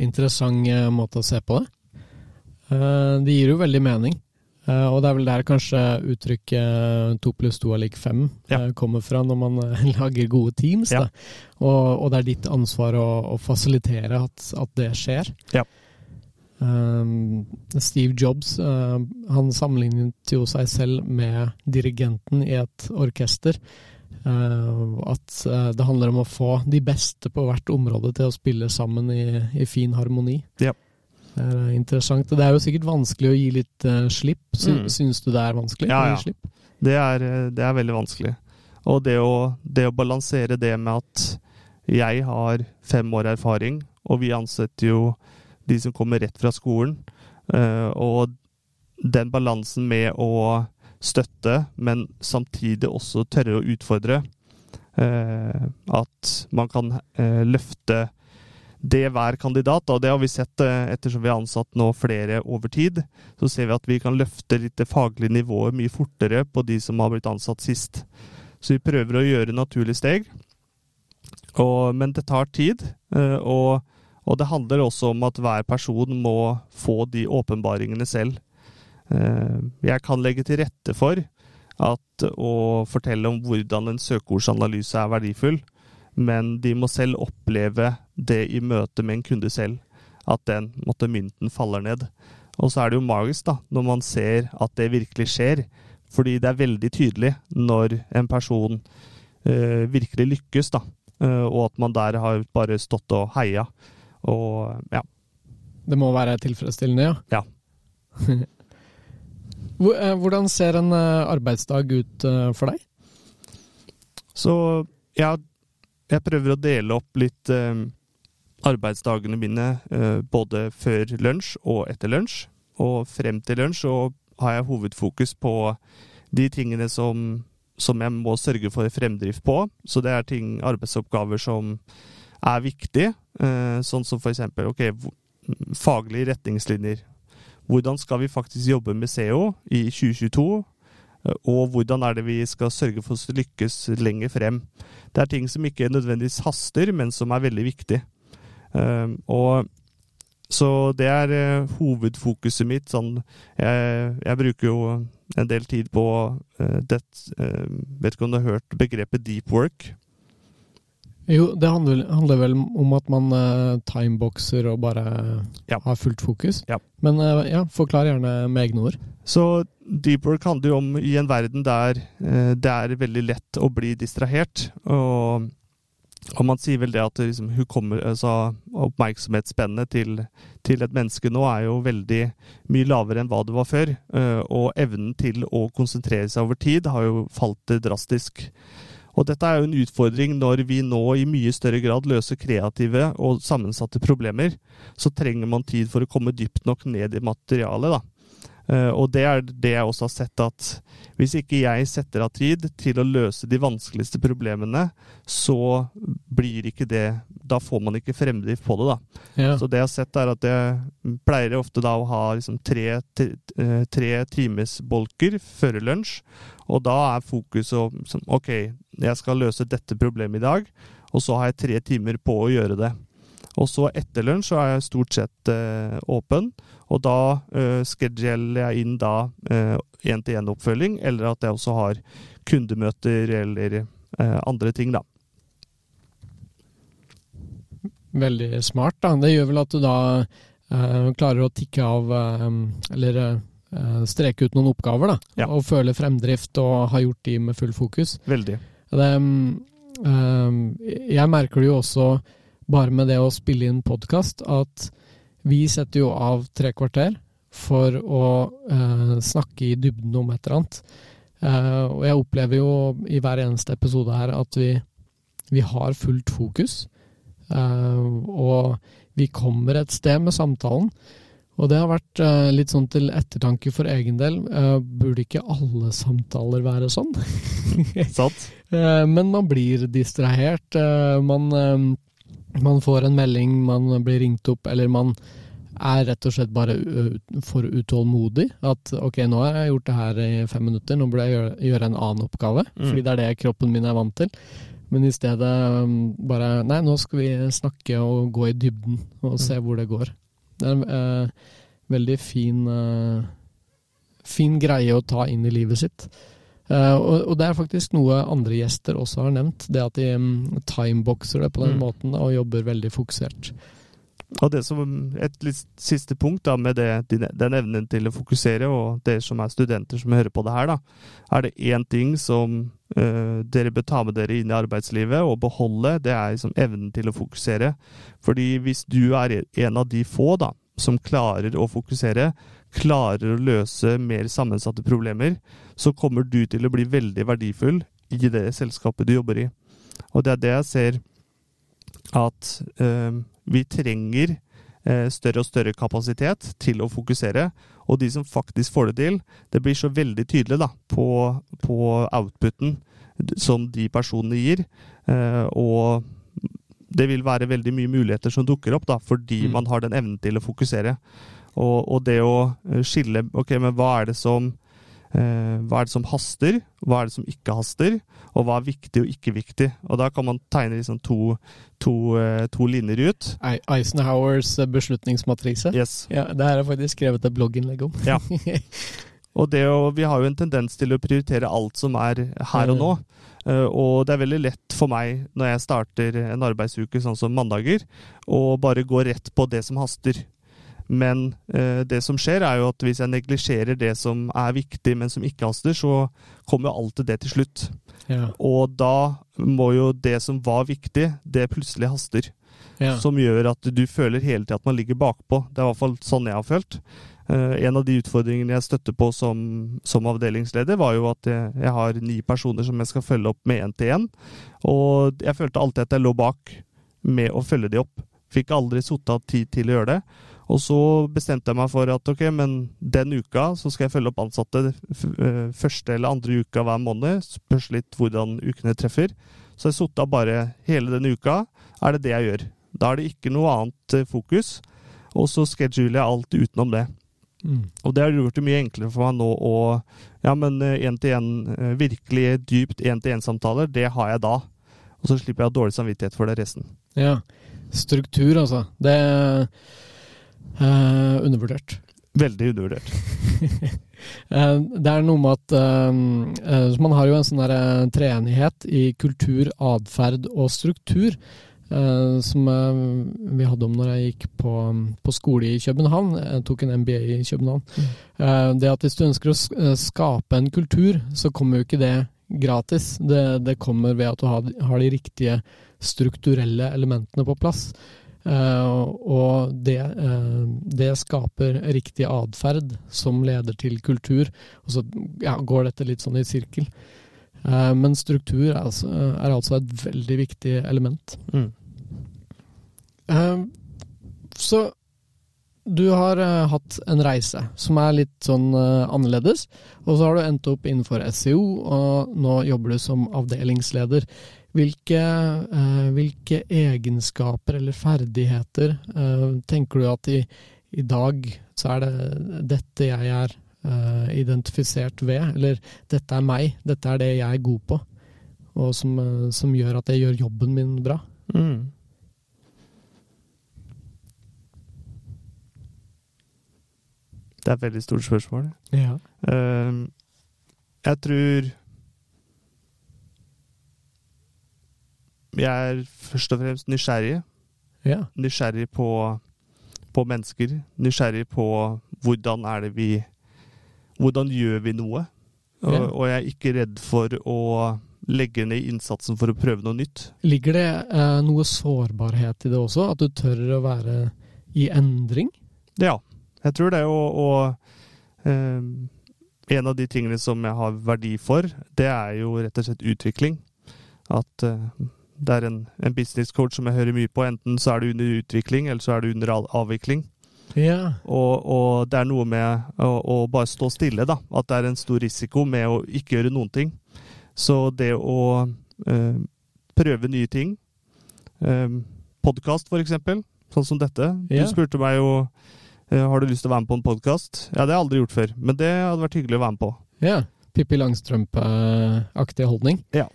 Interessant eh, måte å se på det. Eh, det gir jo veldig mening. Uh, og det er vel der kanskje uttrykket to pluss to er lik fem ja. uh, kommer fra, når man uh, lager gode teams. Ja. Og, og, det er ditt ansvar å, å fasilitere at, at, det skjer. Ja. Steve Jobs han sammenlignet jo seg selv med dirigenten i et orkester. at det handler om å få de beste på hvert område til å spille sammen i, i fin harmoni. Ja. Det er eh, interessant. Det er jo sikkert vanskelig å gi litt uh, slipp. Sy mm. Syns du det er vanskelig ja, slipp? Det er, eh, det er veldig vanskelig. Og det å, det å, balansere det med at jeg har fem år erfaring, og vi ansetter jo de som kommer rett fra skolen, uh, og den balansen med å støtte, men samtidig også tørre å utfordre. Uh, at man kan løfte det hver kandidat. Og det har vi sett eh, ettersom vi har ansatt nå flere over tid. Så ser vi at vi kan løfte litt det faglige nivået mye fortere på de som har blitt ansatt sist. Så vi prøver å gjøre naturlige steg. Og, men det tar tid. Eh, og, og, det handler også om at hver person må få de åpenbaringene selv. Eh, jeg kan legge til rette for at å fortelle om hvordan en søkeordsanalyse er verdifull men de må selv oppleve det i møte med en kunde selv. At den måtte mynten faller ned. Og så er det jo magisk da, når man ser at det virkelig skjer. Fordi det er veldig tydelig når en person eh, virkelig lykkes, da. Eh, og at man der har bare stått og heia. Og ja. Det må være tilfredsstillende, ja? Ja. Eh, hvordan ser en arbeidsdag ut for deg? Så jeg har jeg prøver å dele opp litt eh, arbeidsdagene mine eh, både før lunsj og etter lunsj. Og frem til lunsj så har jeg hovedfokus på de tingene som, som jeg må sørge for fremdrift på. Så det er ting, arbeidsoppgaver som er viktige, eh, sånn som for eksempel faglige retningslinjer. Hvordan skal vi faktisk jobbe med SEO i 2022? Og hvordan er det vi skal sørge for å lykkes lenger frem. Det er ting som ikke nødvendigvis haster, men som er veldig viktig. Ehm, og så det er uh, hovedfokuset mitt. Sånn, jeg, jeg, bruker jo en del tid på uh, det uh, Vet ikke om du har hørt begrepet deep work? Jo, det handler, handler, vel om at man uh, timeboxer og bare ja. har fullt fokus. Ja. Men ja, forklar gjerne med egne ord. Så deep work handler jo om i en verden der eh, det er veldig lett å bli distrahert. Og, og man sier vel det at liksom, kommer, altså, oppmerksomhetsspennet til, til, et menneske nå er jo veldig mye lavere enn hva det var før. og evnen til å konsentrere seg over tid har jo falt drastisk. Og dette er jo en utfordring når vi nå i mye større grad løser kreative og sammensatte problemer. Så trenger man tid for å komme dypt nok ned i materialet, da. Eh, og det er det jeg også har sett, at hvis ikke jeg setter av tid til å løse de vanskeligste problemene, så blir ikke det Da får man ikke fremdrift på det, da. Ja. Så det jeg har sett, er at jeg pleier ofte da å ha liksom tre, tre, tre times bolker før lunsj, og da er fokuset sånn OK, jeg skal løse dette problemet i dag, og så har jeg tre timer på å gjøre det. Og så etter lunsj så er jeg stort sett eh, åpen, og da uh, scheduler jeg inn da én-til-én-oppfølging, uh, eller at jeg også har kundemøter eller uh, andre ting, da. Veldig smart, da. Det gjør vel at du da klarer å tikke av, eller streke ut noen oppgaver, da. Ja. Og føle fremdrift og ha gjort de med full fokus. Veldig. Det, jeg merker det jo også bare med det å spille inn podkast at vi setter jo av tre kvarter for å eh, snakke i dybden om et eller annet. Eh, og jeg opplever jo i hver eneste episode her at vi, vi har fullt fokus. Eh, og vi kommer et sted med samtalen. Og det har vært uh, litt sånn til ettertanke for egen del. Uh, burde ikke alle samtaler være sånn? Sant. uh, men man blir distrahert. man, man, får en melding, man blir ringt opp, eller man er rett og slett bare for utålmodig. At ok, nå har jeg gjort det her i fem minutter, nå burde jeg gjøre, en annen oppgave. Mm. Fordi det er det kroppen min er vant til. Men i stedet um, bare Nei, nå skal vi snakke og gå i dybden og se mm. hvor det går. Det er en uh, veldig fin, uh, fin greie å ta inn i livet sitt. Uh, og, det er faktisk noe andre gjester også har nevnt. Det at de um, timeboxer det på den mm. måten og jobber veldig fokusert. Og det som Et litt siste punkt da, med det, den evnen til å fokusere, og dere som er studenter som hører på det her, da, er det én ting som uh, dere bør ta med dere inn i arbeidslivet og beholde, det er liksom evnen til å fokusere. Fordi hvis du er en av de få da, som klarer å fokusere, klarer å løse mer sammensatte problemer, så kommer du til å bli veldig verdifull i det selskapet du jobber i. Og det er det jeg ser at eh, vi trenger eh, større og større kapasitet til å fokusere. Og de som faktisk får det til, det blir så veldig tydelig da, på, på outputen som de personene gir. Eh, og det vil være veldig mye muligheter som dukker opp, da, fordi mm. man har den evnen til å fokusere. Og, og, det å eh, skille Ok, men hva er det som eh, hva er det som haster, hva er det som ikke haster, og hva er viktig og ikke viktig. Og Da kan man tegne liksom to, to, eh, to linjer ut. Eisenhowers eh, beslutningsmatrise. Yes. Ja, det her er faktisk skrevet et blogginnlegg om. Ja. Og det å, vi har jo en tendens til å prioritere alt som er her og nå. Uh, og det er veldig lett for meg når jeg starter en arbeidsuke sånn som mandager, å bare gå rett på det som haster. Men eh, det som skjer, er jo at hvis jeg neglisjerer det som er viktig, men som ikke haster, så kommer jo alltid det til slutt. Ja. Og da må jo det som var viktig, det plutselig haster. Ja. Som gjør at du føler hele tida at man ligger bakpå. Det er i hvert fall sånn jeg har følt. Uh, en av de utfordringene jeg støtter på som, som avdelingsleder, var jo at jeg, jeg, har ni personer som jeg skal følge opp med én til én. Og jeg følte alltid at jeg lå bak med å følge de opp. Fikk aldri satt av tid til å gjøre det. Og så bestemte jeg meg for at ok, men den uka så skal jeg følge opp ansatte uh, første eller andre uka hver måned. Spørs litt hvordan ukene treffer. Så jeg sotta bare hele denne uka. Er det det jeg gjør? Da er det ikke noe annet uh, fokus. Og så scheduler jeg alt utenom det. Mm. Og det har gjort det mye enklere for meg nå å Ja, men én-til-én, eh, eh, virkelig dypt én-til-én-samtaler, det har jeg da. Og så slipper jeg å ha dårlig samvittighet for det resten. Ja. Struktur, altså. Det er uh, undervurdert. Veldig undervurdert. det er noe med at uh, Man har jo en sånn treenighet i kultur, atferd og struktur. Som vi hadde om når jeg gikk på, på, skole i København. Jeg tok en MBA i København. Mm. Det at Hvis du ønsker å skape en kultur, så kommer jo ikke det gratis. Det, det kommer ved at du har, har, de riktige strukturelle elementene på plass. Og det, det, skaper riktig atferd som leder til kultur. Og så ja, går dette litt sånn i sirkel. Men struktur er altså, er altså et veldig viktig element. Mm. Så du har hatt en reise som er litt sånn annerledes, og så har du endt opp innenfor SEO, og nå jobber du som avdelingsleder. Hvilke, eh, hvilke egenskaper eller ferdigheter tenker du at i, i, dag så er det dette jeg er identifisert ved, eller dette er meg, dette er det jeg er god på, og som, som gjør at jeg gjør jobben min bra? Mm. Det er et veldig stort spørsmål. Ja. Uh, jeg tror Jeg er først og fremst nysgjerrig. Ja. Nysgjerrig på, på, mennesker. Nysgjerrig på hvordan er det vi Hvordan gjør vi noe? Og, ja. og jeg er ikke redd for å legge ned innsatsen for å prøve noe nytt. Ligger det eh, noe sårbarhet i det også? At du tør å være i endring? Ja, jeg tror det. Og, og eh, en av de tingene som jeg har verdi for, det er jo rett og slett utvikling. At eh, det er en, en business coach som jeg hører mye på. Enten så er det under utvikling, eller så er det under avvikling. Ja. Og, og, det er noe med å, å, bare stå stille, da. At det er en stor risiko med å ikke gjøre noen ting. Så det å eh, prøve nye ting eh, Podkast, for eksempel. Sånn som dette. Ja. Du spurte meg jo øh, har du lyst til å være med på en podkast. Ja, det har jeg aldri gjort før, men det hadde vært hyggelig å være med på. Ja. Pippi Langstrømpe-aktig holdning. Ja.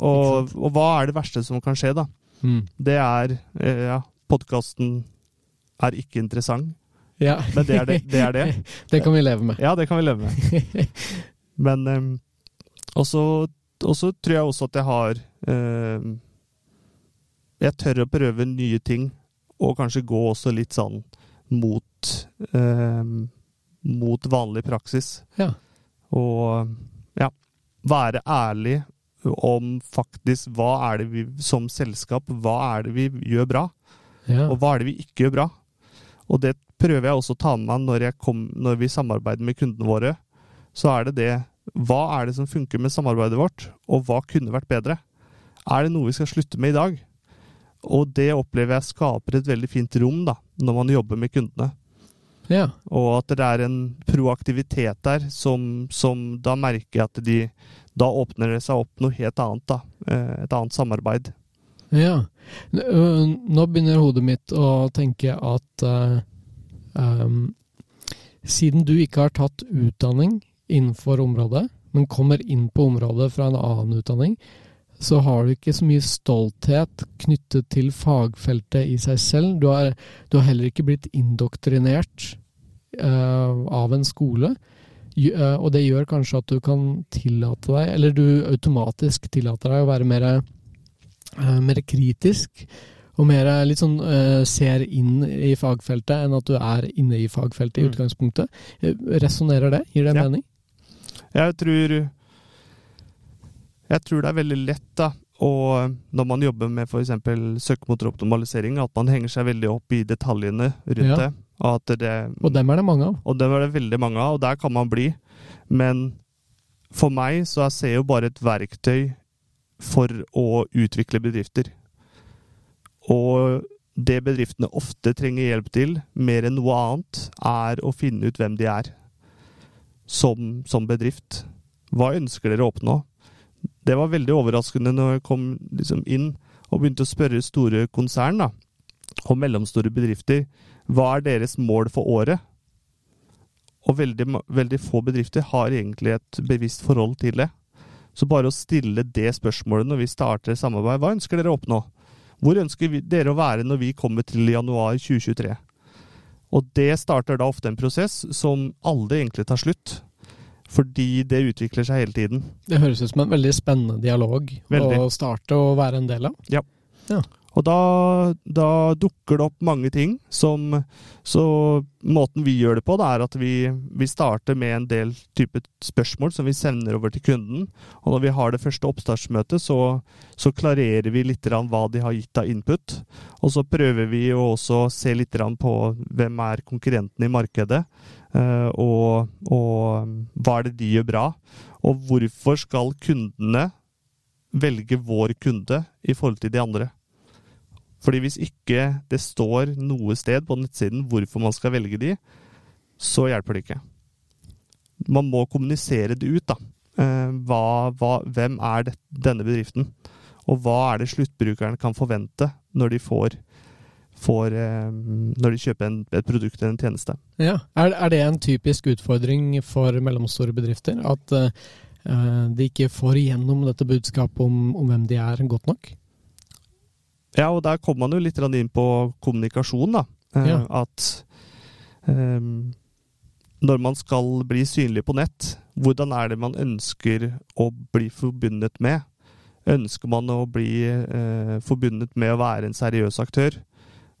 Og, og, hva er det verste som kan skje, da? Mm. Det er Ja, podkasten er ikke interessant. Ja. Men det er det. Det, er det. det kan vi leve med. Ja, det kan vi leve med. Men um, Og så tror jeg også at jeg har um, Jeg tør å prøve nye ting, og kanskje gå også litt sånn mot um, Mot vanlig praksis. Ja. Og ja, være ærlig om faktisk hva er det vi som selskap, hva er det vi gjør bra? Ja. Og hva er det vi ikke gjør bra? Og det prøver jeg også å ta med meg når, kom, når vi samarbeider med kundene våre. Så er det det Hva er det som funker med samarbeidet vårt, og hva kunne vært bedre? Er det noe vi skal slutte med i dag? Og det opplever jeg skaper et veldig fint rom da, når man jobber med kundene. Ja. Og at det er en proaktivitet der som, som da merker jeg at de Da åpner det seg opp noe helt annet, da. Eh, et annet samarbeid. Ja. Nå begynner hodet mitt å tenke at uh, um, siden du ikke har tatt utdanning innenfor området, men kommer inn på området fra en annen utdanning, så har du ikke så mye stolthet knyttet til fagfeltet i seg selv. Du har, du har heller ikke blitt indoktrinert uh, av en skole. Uh, og det gjør kanskje at du kan tillate deg, eller du automatisk tillater deg å være mer uh, mer kritisk. Og mer litt sånn uh, ser inn i fagfeltet enn at du er inne i fagfeltet i mm. utgangspunktet. Resonnerer det? Gir det ja. mening? Jeg tror Jeg tror det er veldig lett, da, og når man jobber med f.eks. søkemotoroptimalisering, at man henger seg veldig opp i detaljene rundt ja. det. Og, det. og dem er det mange av. Og dem er det veldig mange av, og der kan man bli. Men for meg så er SEO bare et verktøy for å utvikle bedrifter. Og det bedriftene ofte trenger hjelp til, mer enn noe annet, er å finne ut hvem de er som, som bedrift. Hva ønsker dere å oppnå? Det var veldig overraskende når jeg kom liksom inn og begynte å spørre store konsern da, og mellomstore bedrifter hva er deres mål for året. Og veldig, veldig få bedrifter har egentlig et bevisst forhold til det. Så bare å stille det spørsmålet når vi starter samarbeid, hva ønsker dere å oppnå? Hvor ønsker dere å være når vi kommer til januar 2023? Og det starter da ofte en prosess som aldri egentlig tar slutt. Fordi det utvikler seg hele tiden. Det høres ut som en veldig spennende dialog veldig. å starte og være en del av. Ja. ja. Og da, da, dukker det opp mange ting som Så måten vi gjør det på, det er at vi, vi starter med en del type spørsmål som vi sender over til kunden. Og når vi har det første oppstartsmøtet, så, så klarerer vi litt hva de har gitt av input. Og så prøver vi å også se litt på hvem er konkurrentene i markedet. Eh, og, og hva er det de gjør bra? Og hvorfor skal kundene velge vår kunde i forhold til de andre? Fordi hvis ikke det står noe sted på nettsiden hvorfor man skal velge de, så hjelper det ikke. Man må kommunisere det ut, da. Eh, hva, hva, hvem er det, denne bedriften? Og hva er det sluttbrukeren kan forvente når de får, får eh, når de kjøper en, et produkt eller en tjeneste. Ja. Er, er, det en typisk utfordring for mellomstore bedrifter? At uh, de ikke får igjennom dette budskapet om, om hvem de er, godt nok? Ja, og der kommer man jo litt inn på kommunikasjon, da. Eh, ja. At um, når man skal bli synlig på nett, hvordan er det man ønsker å bli forbundet med? Ønsker man å bli uh, forbundet med å være en seriøs aktør?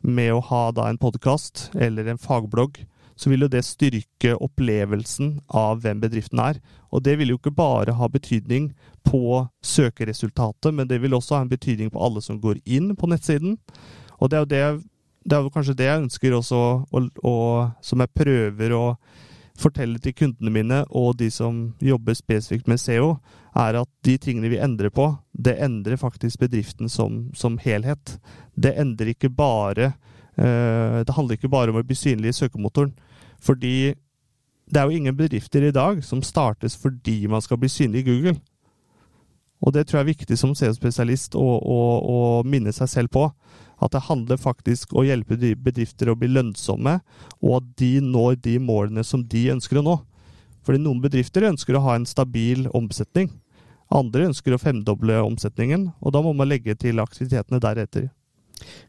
Med å ha da en podkast eller en fagblogg? så vil jo det styrke opplevelsen av hvem bedriften er. Og det vil jo ikke bare ha betydning på søkeresultatet, men det vil også ha en betydning på alle som går inn på nettsiden. Og det er jo det, det er jo kanskje det jeg ønsker også, og, og som jeg prøver å fortelle til kundene mine og de som jobber spesifikt med SEO, er at de tingene vi endrer på, det endrer faktisk bedriften som, som helhet. Det endrer ikke bare uh, Det handler ikke bare om å bli synlig i søkemotoren. Fordi det er jo ingen bedrifter i dag som startes fordi man skal bli synlig i Google. Og det tror jeg er viktig som CEO-spesialist å, å, å, minne seg selv på. At det handler faktisk om å hjelpe bedrifter å bli lønnsomme, og at de når de målene som de ønsker å nå. Fordi noen bedrifter ønsker å ha en stabil omsetning. Andre ønsker å femdoble omsetningen, og da må man legge til aktivitetene deretter.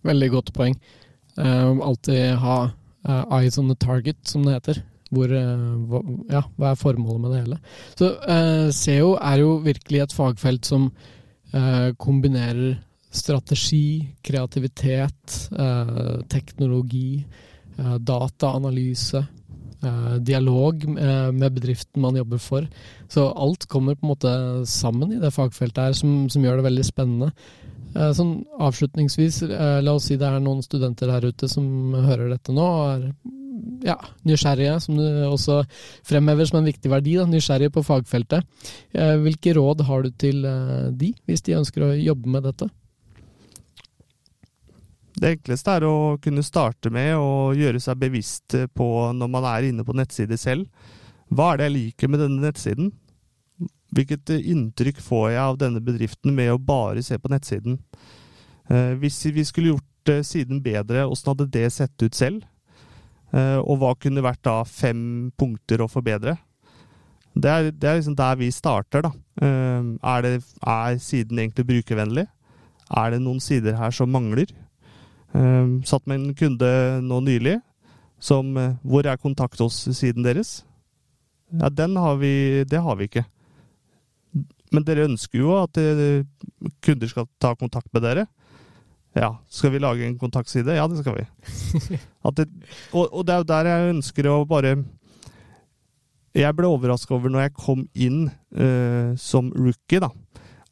Veldig godt poeng. Uh, alltid ha uh, eyes on the target, som det heter. Hvor, uh, ja, hva er formålet med det hele? Så eh, SEO er jo virkelig et fagfelt som eh, kombinerer strategi, kreativitet, teknologi, dataanalyse, dialog med bedriften man jobber for. Så alt kommer på en måte sammen i det fagfeltet her, som, som gjør det veldig spennende. Sånn avslutningsvis, la oss si det er noen studenter der ute som hører dette nå og er ja, nysgjerrige, som du også fremhever som en viktig verdi. Da, nysgjerrige på fagfeltet. Eh, hvilke råd har du til eh, de, hvis de ønsker å jobbe med dette? Det enkleste er å kunne starte med å gjøre seg bevisst på, når man er inne på nettsider selv, hva er det jeg liker med denne nettsiden? Hvilket inntrykk får jeg av denne bedriften med å bare se på nettsiden? Eh, hvis vi skulle gjort siden bedre, åssen hadde det sett ut selv? Eh, og hva kunne vært da fem punkter å forbedre? Det er, det er liksom der vi starter, da. Eh, er, det, er siden egentlig brukervennlig? Er det noen sider her som mangler? Eh, satt med en kunde nå nylig som Hvor er kontakt oss-siden deres? Ja, den har vi Det har vi ikke. Men dere ønsker jo at kunder skal ta kontakt med dere. Ja. Skal vi lage en kontaktside? Ja, det skal vi. Det, og, og, det er jo der jeg ønsker å bare Jeg ble overraska over når jeg kom inn uh, som rookie, da.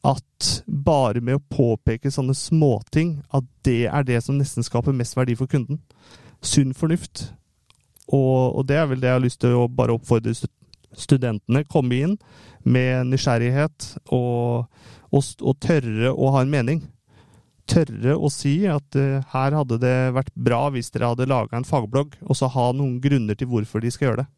At bare med å påpeke sånne småting, at det er det som nesten skaper mest verdi for kunden. Sunn fornuft. Og, og det er vel det jeg har lyst til å bare oppfordre studentene. Komme inn med nysgjerrighet og, og, og tørre å ha en mening tørre å si at uh, her hadde det vært bra hvis dere hadde laga en fagblogg, og så ha noen grunner til hvorfor de skal gjøre det.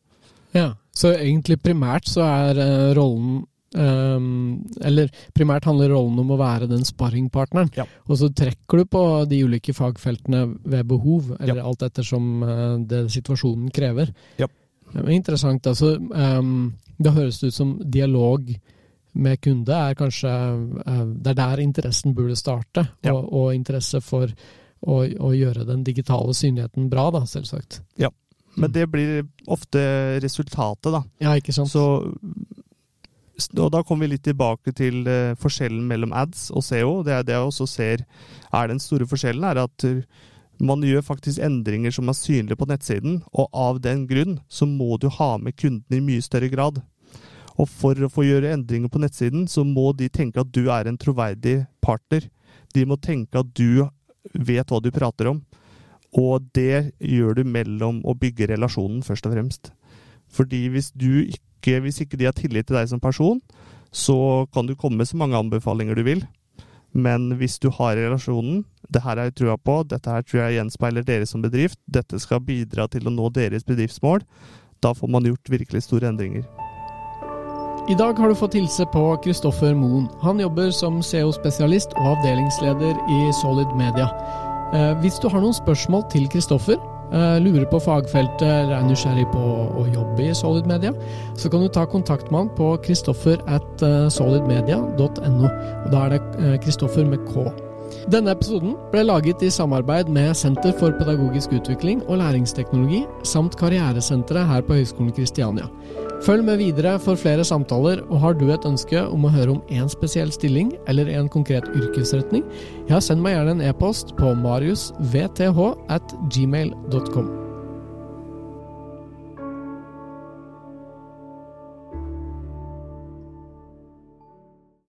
Ja, så egentlig primært så er uh, rollen um, Eller primært handler rollen om å være den sparringpartneren. Ja. Og så trekker du på de ulike fagfeltene ved behov, eller ja. alt ettersom uh, det situasjonen krever. Ja. Det er interessant. Altså, um, Det høres ut som dialog med kunde er kanskje eh, Det er der interessen burde starte, ja. og, og, interesse for å, å, gjøre den digitale synligheten bra, da, selvsagt. Ja, men det blir ofte resultatet, da. Ja, ikke sant. Så, og da kommer vi litt tilbake til uh, forskjellen mellom ads og SEO. Det er det jeg også ser er den store forskjellen, er at man gjør faktisk endringer som er synlige på nettsiden, og av den grunn så må du ha med kunden i mye større grad. Og for å få gjøre endringer på nettsiden, så må de tenke at du er en troverdig partner. De må tenke at du vet hva du prater om. Og det gjør du mellom å bygge relasjonen, først og fremst. Fordi hvis du ikke, hvis ikke de har tillit til deg som person, så kan du komme med så mange anbefalinger du vil. Men hvis du har relasjonen, det her har jeg trua på, dette her tror jeg gjenspeiler dere som bedrift, dette skal bidra til å nå deres bedriftsmål, da får man gjort virkelig store endringer. I dag har du fått hilse på Kristoffer Moen. Han jobber som CO-spesialist og avdelingsleder i Solid Media. Eh, hvis du har noen spørsmål til Kristoffer, eh, lurer på fagfeltet eller er nysgjerrig på å jobbe i Solid Media, så kan du ta kontakt med han på kristoffer at eh, solidmedia.no. Og da er det Kristoffer med K. Denne episoden ble laget i samarbeid med Senter for pedagogisk utvikling og læringsteknologi samt Karrieresenteret her på Høgskolen Kristiania. Følg med videre for flere samtaler, og har du et ønske om å høre om én spesiell stilling eller en konkret yrkesretning, ja, send meg gjerne en e-post på mariusvth at gmail.com.